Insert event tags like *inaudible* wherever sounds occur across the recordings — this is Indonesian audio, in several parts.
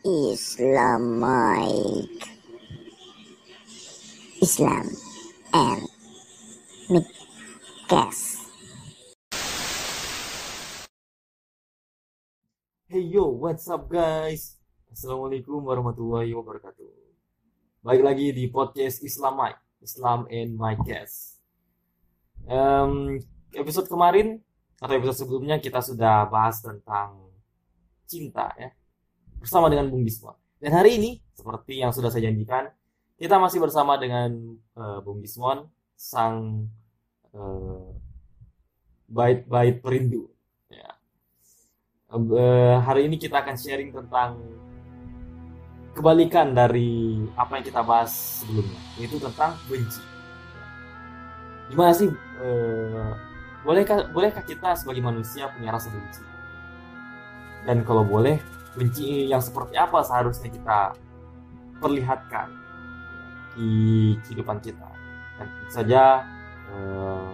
Islamic Islam and Midcast. Hey yo, what's up guys? Assalamualaikum warahmatullahi wabarakatuh. Baik lagi di podcast Islamite, Islam and My Cast. Em, episode kemarin atau episode sebelumnya kita sudah bahas tentang cinta ya bersama dengan Bung Gismon. Dan hari ini seperti yang sudah saya janjikan, kita masih bersama dengan eh, Bung Gismon, sang eh, bait-bait perindu. Ya. Eh, hari ini kita akan sharing tentang kebalikan dari apa yang kita bahas sebelumnya, yaitu tentang benci. Gimana sih? eh, bolehkah bolehkah kita sebagai manusia punya rasa benci? Dan kalau boleh, benci yang seperti apa seharusnya kita perlihatkan di kehidupan kita? Dan saja eh,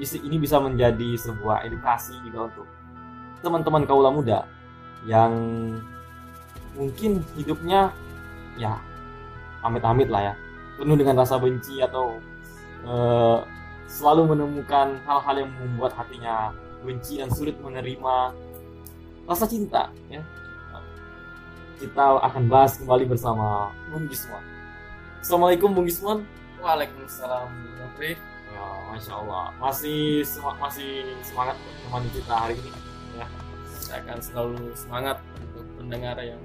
ini- ini bisa menjadi sebuah edukasi juga untuk teman-teman kaula muda yang mungkin hidupnya ya amit-amit lah ya penuh dengan rasa benci atau eh, selalu menemukan hal-hal yang membuat hatinya benci dan sulit menerima rasa cinta ya kita akan bahas kembali bersama Bung Gisman Assalamualaikum Bung Gisman Waalaikumsalam Jeffrey. ya Masya Allah masih sema- masih semangat menemani kita hari ini Saya akan selalu semangat untuk pendengar yang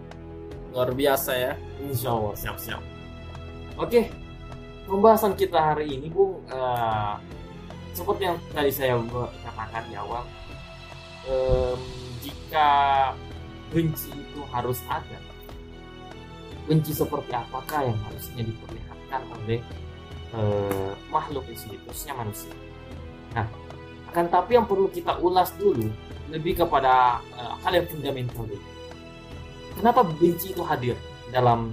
luar biasa ya. Insya Allah siap-siap. Oke, pembahasan kita hari ini, Bung, eh, seperti yang tadi saya katakan di awal, em, jika benci itu harus ada, benci seperti apakah yang harusnya diperlihatkan oleh eh, makhluk itu, khususnya manusia. Nah, akan tapi yang perlu kita ulas dulu lebih kepada eh, hal yang fundamental dulu kenapa benci itu hadir dalam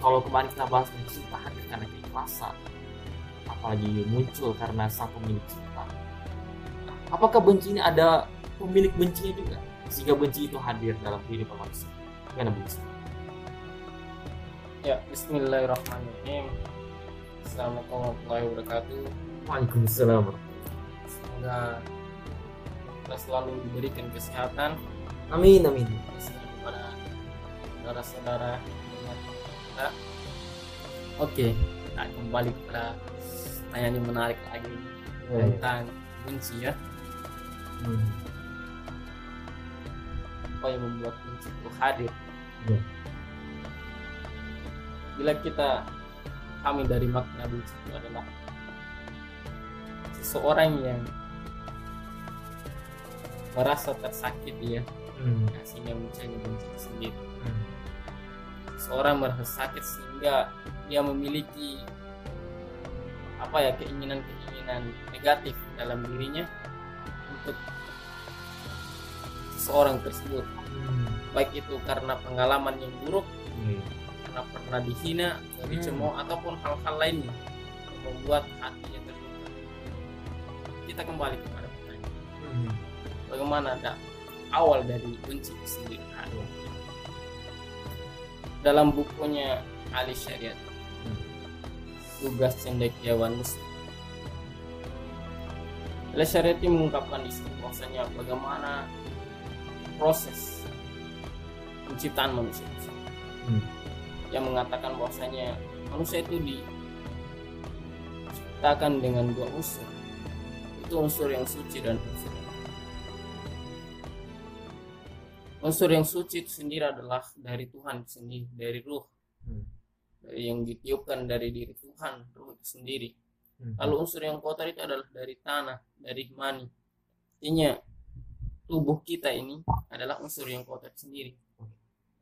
kalau kemarin kita bahas benci itu hadir karena keikhlasan apalagi muncul karena sang pemilik cinta. Apakah benci ini ada pemilik bencinya juga sehingga benci itu hadir dalam kehidupan manusia gimana benci Ya, Bismillahirrahmanirrahim. Assalamualaikum warahmatullahi wabarakatuh. Waalaikumsalam Semoga kita selalu diberikan kesehatan amin amin kepada saudara-saudara kita. Oke, kita kembali kepada pertanyaan yang menarik lagi tentang benci ya. Hmm. Apa yang membuat itu hadir? Ya. Bila kita kami dari makna benci itu adalah seseorang yang merasa tersakiti ya, Hmm. sehingga mencari benci sendiri. Hmm. Seorang merasa sakit sehingga dia memiliki apa ya keinginan-keinginan negatif dalam dirinya untuk seseorang tersebut Hmm. baik itu karena pengalaman yang buruk Iya. karena pernah dihina, dicemooh ataupun hal-hal lainnya yang membuat hatinya terluka. Kita kembali kepada pertanyaan, Hmm. bagaimana ada awal dari benci itu sendiri? Ada. Dalam bukunya Ali Syariat, tugas cendekiawan muslim. Ali Syariat ini mengungkapkan di situ bahwasanya bagaimana proses penciptaan manusia Hmm. yang mengatakan bahwasanya manusia itu diciptakan dengan dua unsur itu unsur yang suci dan unsur yang unsur yang suci itu sendiri adalah dari Tuhan sendiri dari ruh Hmm. dari yang ditiupkan dari diri Tuhan ruh itu sendiri Hmm. lalu unsur yang kotor itu adalah dari tanah dari mani artinya tubuh kita ini adalah unsur yang kotor sendiri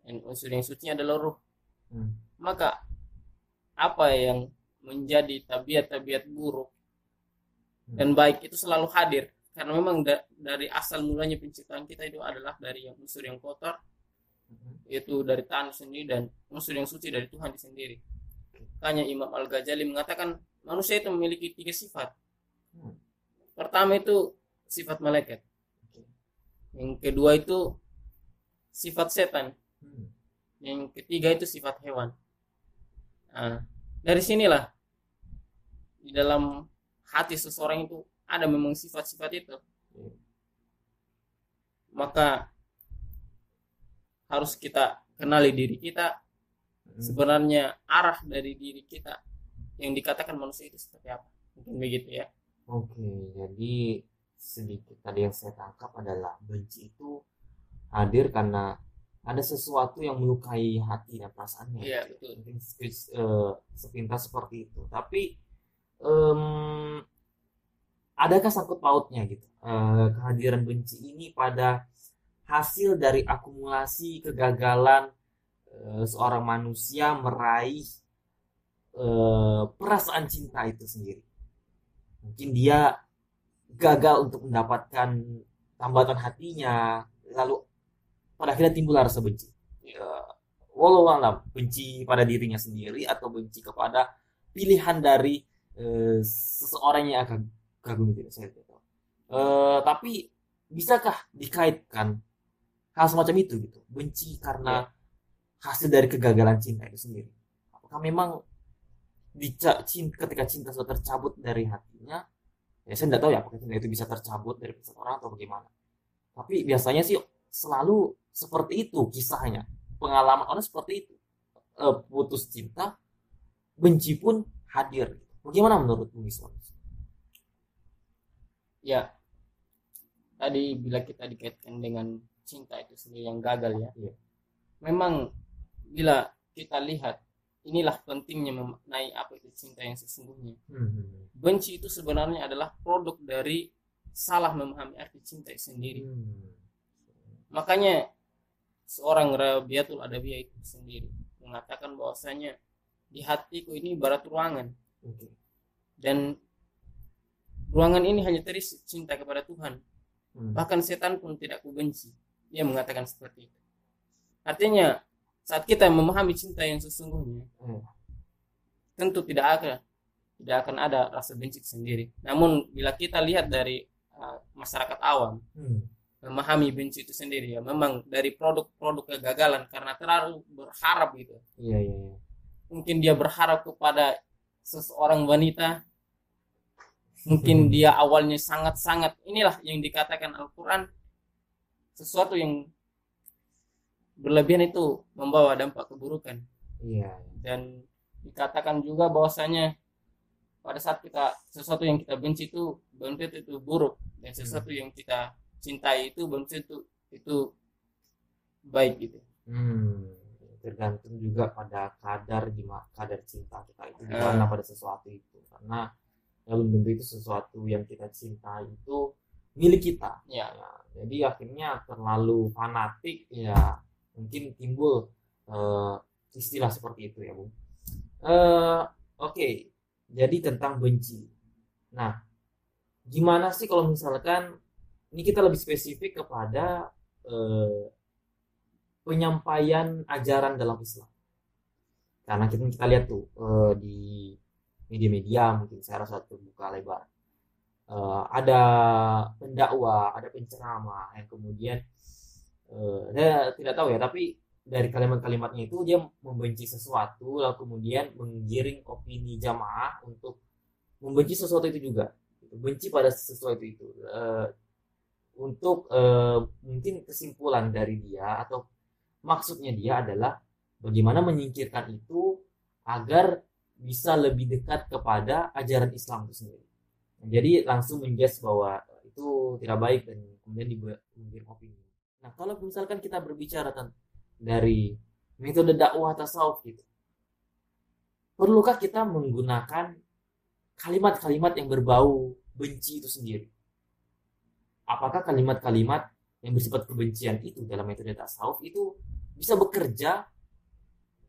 dan unsur yang suci adalah ruh Hmm. maka apa yang menjadi tabiat-tabiat buruk dan baik itu selalu hadir karena memang da- dari asal mulanya penciptaan kita itu adalah dari yang unsur yang kotor Hmm. yaitu dari tanah sendiri dan unsur yang suci dari Tuhan sendiri Makanya Imam Al-Ghazali mengatakan manusia itu memiliki tiga sifat. Hmm. Pertama itu sifat malaikat. Yang kedua itu sifat setan. Hmm. yang ketiga itu sifat hewan nah, dari sinilah di dalam hati seseorang itu ada memang sifat-sifat itu Iya. maka harus kita kenali diri kita Hmm. sebenarnya arah dari diri kita yang dikatakan manusia itu seperti apa mungkin begitu ya Oke, jadi sedikit tadi yang saya tangkap adalah benci itu hadir karena ada sesuatu yang melukai hati dan perasaannya. iya betul Mungkin eh, sepintas seperti itu. Tapi em, adakah sangkut pautnya gitu eh, kehadiran benci ini pada hasil dari akumulasi kegagalan eh, seorang manusia meraih eh, perasaan cinta itu sendiri? Mungkin dia gagal untuk mendapatkan tambatan hatinya, lalu pada akhirnya timbul rasa benci. Ya, walau alam benci pada dirinya sendiri atau benci kepada pilihan dari eh, seseorang yang akan kagum tidak saya tidak tahu. Eh, tapi bisakah dikaitkan hal semacam itu gitu? Benci karena hasil dari kegagalan cinta itu sendiri. Apakah memang dica- cinta, ketika cinta sudah tercabut dari hatinya, ya saya tidak tahu ya apakah itu bisa tercabut dari seseorang atau bagaimana. Tapi biasanya sih selalu seperti itu kisahnya. Pengalaman orang seperti itu. Eh, putus cinta, benci pun hadir. Bagaimana menurut Bung Iswan? ya tadi bila kita dikaitkan dengan cinta itu sendiri yang gagal ya Iya. memang bila kita lihat inilah pentingnya memaknai apa itu cinta yang sesungguhnya. Hmm. benci itu sebenarnya adalah produk dari salah memahami arti cinta itu sendiri. Hmm. makanya seorang Rabiatul Adawiyah itu sendiri mengatakan bahwasanya di hatiku ini ibarat ruangan. Dan ruangan ini hanya terisi cinta kepada Tuhan. Hmm. bahkan setan pun tidak kubenci. Dia mengatakan seperti itu. Artinya saat kita memahami cinta yang sesungguhnya Hmm. tentu tidak akan tidak akan ada rasa benci sendiri namun bila kita lihat dari uh, masyarakat awam Hmm. memahami benci itu sendiri ya memang dari produk-produk kegagalan karena terlalu berharap gitu Iya, iya, iya. mungkin dia berharap kepada seseorang wanita *laughs* mungkin dia awalnya sangat-sangat inilah yang dikatakan Al-Quran sesuatu yang berlebihan itu membawa dampak keburukan. Iya. dan dikatakan juga bahwasanya pada saat kita sesuatu yang kita benci itu belum tentu itu buruk. Dan sesuatu yang kita cintai itu belum tentu itu baik gitu. Hmm, tergantung juga pada kadar gimana kadar cinta kita itu Eh. gimana pada sesuatu itu. Karena ya belum tentu itu sesuatu yang kita cintai itu milik kita. Ya ya, jadi akhirnya terlalu fanatik ya mungkin timbul eh, istilah seperti itu ya bung Eh, oke jadi tentang benci. Nah gimana sih kalau misalkan ini kita lebih spesifik kepada eh, penyampaian ajaran dalam Islam. Karena kita kita lihat tuh eh, di media-media mungkin saya rasa terbuka lebar. Eh, ada pendakwah ada penceramah yang kemudian eh, saya tidak tahu ya tapi dari kalimat-kalimatnya itu dia membenci sesuatu lalu kemudian menggiring opini jamaah untuk membenci sesuatu itu juga benci pada sesuatu itu Eh, untuk eh, mungkin kesimpulan dari dia atau maksudnya dia adalah bagaimana menyingkirkan itu agar bisa lebih dekat kepada ajaran Islam itu sendiri. Jadi langsung menjudge bahwa itu tidak baik dan kemudian dibikin opini. Kalau misalkan kita berbicara tentang dari metode dakwah tasawuf gitu, perlukah kita menggunakan kalimat-kalimat yang berbau benci itu sendiri? Apakah kalimat-kalimat yang bersifat kebencian itu dalam metode tasawuf itu bisa bekerja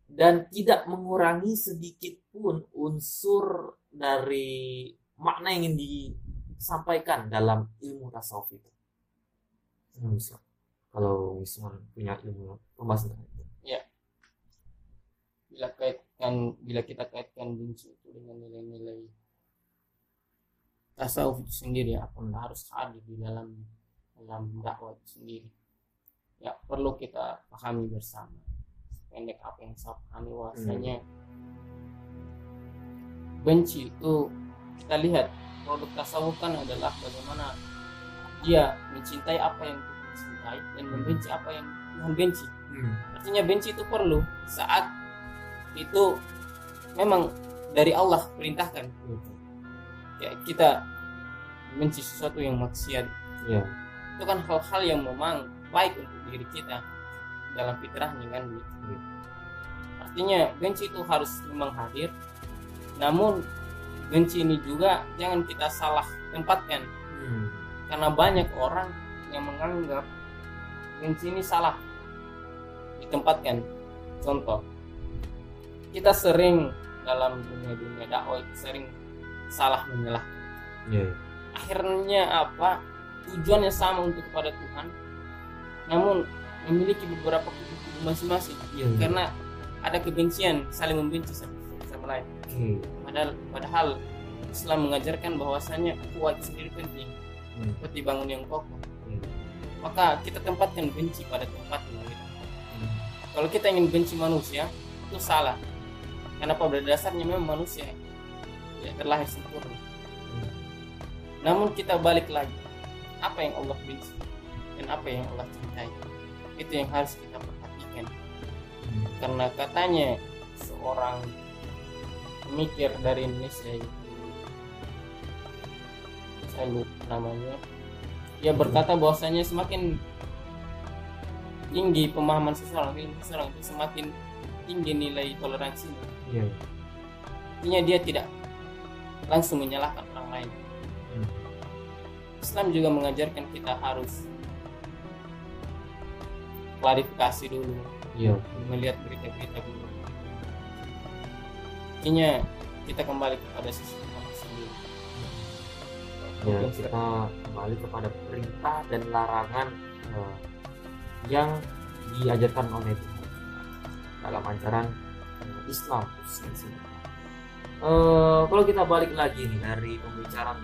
dan tidak mengurangi sedikit pun unsur dari makna yang ingin disampaikan dalam ilmu tasawuf itu. Hmm. Kalau Wisman punya ilmu pembahasan itu. bila kaitkan bila kita kaitkan benci itu dengan nilai-nilai tasawuf itu sendiri apa harus hadir di dalam dalam dakwah itu sendiri. Ya perlu kita pahami bersama. Pendek apa yang saya pahami bahwasanya benci itu kita lihat produk tasawuf kan adalah bagaimana dia mencintai apa yang Tuhan cintai dan membenci apa yang Tuhan benci Hmm. artinya benci itu perlu saat itu memang dari Allah perintahkan ya kita benci sesuatu yang maksiat Iya. itu kan hal-hal yang memang baik untuk diri kita dalam fitrahnya kan gitu. Hmm. artinya benci itu harus memang hadir namun benci ini juga jangan kita salah tempatkan Hmm. karena banyak orang yang menganggap benci ini salah ditempatkan contoh kita sering dalam dunia-dunia dakwah itu sering salah menyelah Iya. iya. akhirnya apa tujuannya sama untuk kepada Tuhan namun memiliki beberapa kubu-kubu masing-masing Iya. karena ada kebencian saling membenci sama, sama lain Oke. padahal padahal Islam mengajarkan bahwasanya itu sendiri penting Hmm. seperti bangun yang kokoh Hmm. Maka kita tempatkan benci pada tempatnya gitu. Hmm. kalau kita ingin benci manusia itu salah. Karena pada dasarnya memang manusia ya terlahir sempurna. Namun kita balik lagi. Apa yang Allah benci dan apa yang Allah cintai? Itu yang harus kita perhatikan. Hmm. karena katanya seorang pemikir dari Indonesia itu saya lupa namanya dia berkata bahwasanya semakin tinggi pemahaman seseorang ilmu seseorang itu semakin tinggi nilai toleransinya Iya. artinya dia tidak langsung menyalahkan orang lain Hmm. Islam juga mengajarkan kita harus klarifikasi dulu Iya. melihat berita-berita dulu artinya kita kembali kepada sisi Ya, kita kembali kepada perintah dan larangan eh, yang diajarkan oleh Tuhan dalam ajaran eh, Islam. Eh, kalau kita balik lagi nih dari pembicaraan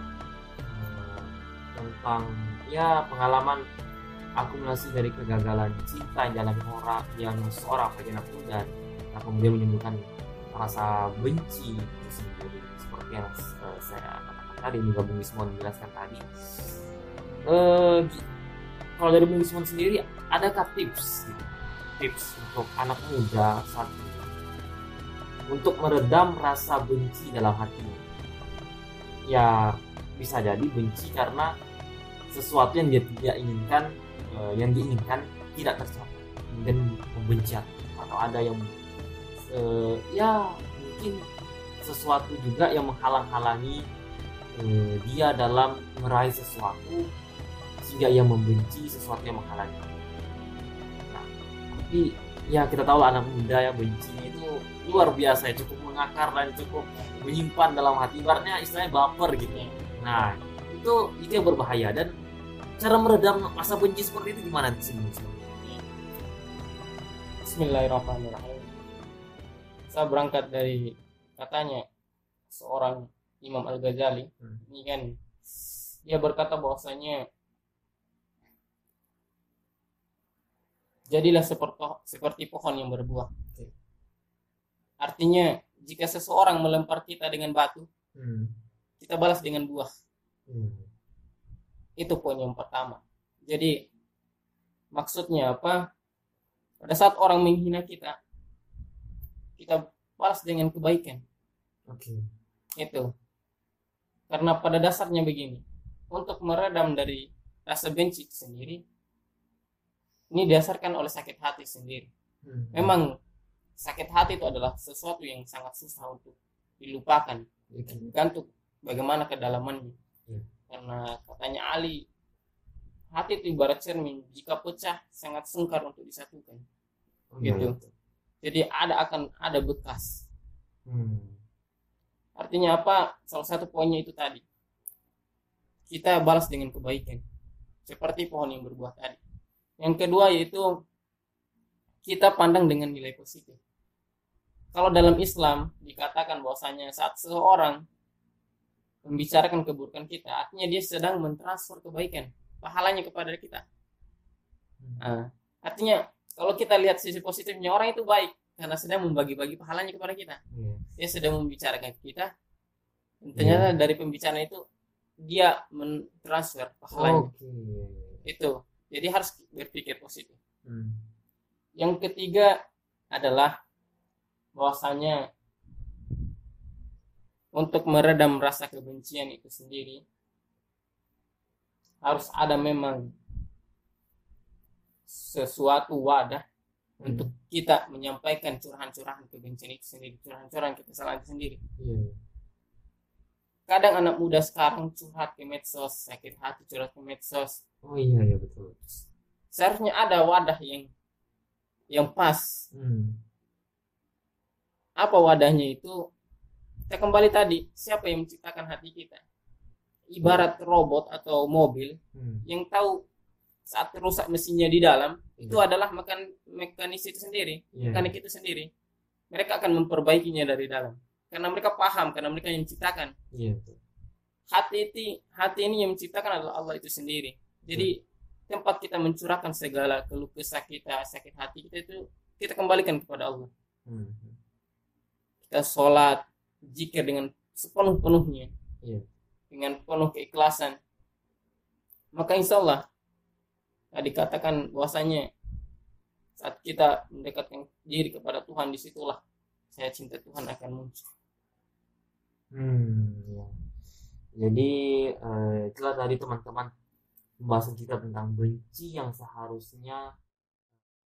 eh, tentang ya pengalaman akumulasi dari kegagalan cinta yang dialami orang yang seorang muda nah, kemudian menimbulkan rasa benci sendiri seperti yang eh, saya tadi juga Bung Wismon menjelaskan tadi. Gi- kalau dari Bung Wismon sendiri adakah tips tips untuk anak muda saat ini? Untuk meredam rasa benci dalam hatinya ya bisa jadi benci karena sesuatu yang dia tidak inginkan eh, yang diinginkan tidak tercapai. Dan membenci atau ada yang eh, ya mungkin sesuatu juga yang menghalang-halangi eh, dia dalam meraih sesuatu sehingga ia membenci sesuatu yang menghalangi. Nah, tapi ya kita tahu anak muda yang bencinya itu luar biasa ya, cukup mengakar dan cukup menyimpan dalam hati. Ibaratnya istilahnya baper gitu. Nah, itu itu yang berbahaya dan cara meredam rasa benci seperti itu gimana sih? Bismillahirrahmanirrahim saya berangkat dari katanya seorang Imam Al-Ghazali Hmm. ini kan dia berkata bahwasanya jadilah seperti seperti pohon yang berbuah Oke. artinya jika seseorang melempar kita dengan batu Hmm. kita balas dengan buah Hmm. itu poin yang pertama jadi maksudnya apa pada saat orang menghina kita kita balas dengan kebaikan Oke. itu karena pada dasarnya begini untuk meredam dari rasa benci itu sendiri ini didasarkan oleh sakit hati sendiri Hmm. memang sakit hati itu adalah sesuatu yang sangat susah untuk dilupakan tergantung bagaimana kedalamannya Hmm. karena katanya Ali hati itu ibarat cermin jika pecah sangat sungkar untuk disatukan iya, Gitu. jadi ada akan ada bekas Hmm. Artinya apa? Salah satu poinnya itu tadi. Kita balas dengan kebaikan. Seperti pohon yang berbuah tadi. Yang kedua yaitu kita pandang dengan nilai positif. Kalau dalam Islam dikatakan bahwasanya saat seseorang membicarakan keburukan kita artinya dia sedang mentransfer kebaikan pahalanya kepada kita. Hmm. Nah, artinya kalau kita lihat sisi positifnya orang itu baik karena sedang membagi-bagi pahalanya kepada kita. Iya. Dia sedang membicarakan kita. Dan ternyata dari pembicaraan itu dia mentransfer pahalanya Oke. itu. Jadi harus berpikir positif. Hmm. yang ketiga adalah bahwasanya untuk meredam rasa kebencian itu sendiri harus ada memang sesuatu wadah Hmm. untuk kita menyampaikan curahan-curahan kebencian itu sendiri, curahan-curahan kesalahan itu sendiri. Iya. Kadang anak muda sekarang curhat ke medsos, sakit hati curhat ke medsos. Oh iya iya betul. Seharusnya ada wadah yang yang pas. Hmm. Apa wadahnya itu? Kita kembali tadi, siapa yang menciptakan hati kita? Ibarat robot atau mobil Hmm. yang tahu saat rusak mesinnya di dalam itu Iya. adalah mekan mekanis itu sendiri, Iya. mekanik itu sendiri. Mereka akan memperbaikinya dari dalam karena mereka paham karena mereka yang menciptakan. Iya betul. Hati itu hati ini yang menciptakan adalah Allah itu sendiri. Jadi tempat kita mencurahkan segala keluh kesah kita, sakit hati kita itu kita kembalikan kepada Allah. Hmm. Kita sholat, zikir dengan sepenuh-penuhnya, Iya. dengan penuh keikhlasan. Maka insya Allah nah, dikatakan bahwasanya saat kita mendekatkan diri kepada Tuhan di situlah saya cinta Tuhan akan muncul. Hmm, ya. Jadi eh, itulah tadi teman-teman pembahasan kita tentang benci yang seharusnya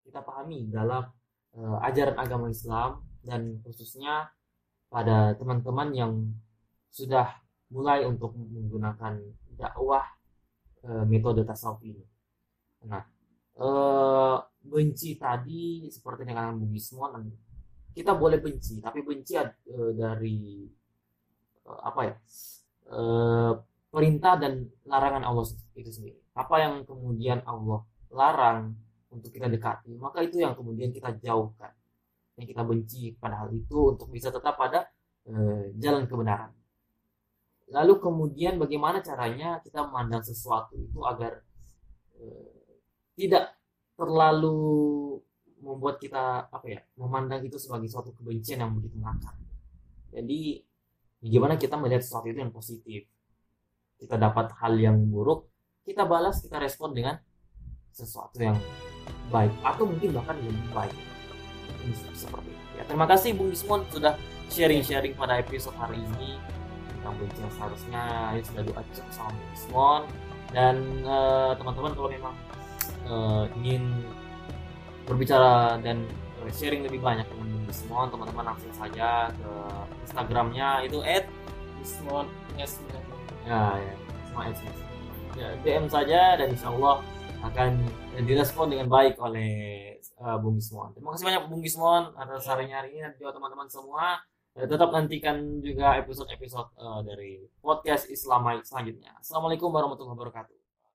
kita pahami dalam eh, ajaran agama Islam dan khususnya pada teman-teman yang sudah mulai untuk menggunakan dakwah eh, metode tasawuf ini. Nah, eh, benci tadi seperti dengan Bung Gismon, kita boleh benci, tapi benci eh, dari eh, apa ya eh, perintah dan larangan Allah itu sendiri. Apa yang kemudian Allah larang untuk kita dekati maka itu yang kemudian kita jauhkan. Yang kita benci pada hal itu untuk bisa tetap pada eh, jalan kebenaran. Lalu kemudian bagaimana caranya kita memandang sesuatu itu agar eh, tidak terlalu membuat kita apa ya memandang itu sebagai suatu kebencian yang begitu mengakar jadi gimana kita melihat sesuatu itu yang positif? Kita dapat hal yang buruk kita balas kita respon dengan sesuatu yang baik atau mungkin bahkan lebih baik. Seperti itu. Ya terima kasih Bung Ismon sudah sharing-sharing pada episode hari ini. Tentang benci yang seharusnya. Ini sudah diajak sama Bung Ismon dan eh, teman-teman kalau memang eh, ingin berbicara dan eh, sharing lebih banyak dengan Bung Ismon teman-teman langsung saja ke Instagramnya itu at Ismon S ya ya at ya, DM saja dan insya Allah akan direspon dengan baik oleh uh, Bung Gismon. Terima kasih banyak Bung Gismon atas sarannya hari ini dan juga teman-teman semua. Eh, tetap nantikan juga episode-episode eh, dari podcast Islamai selanjutnya. Assalamualaikum warahmatullahi wabarakatuh.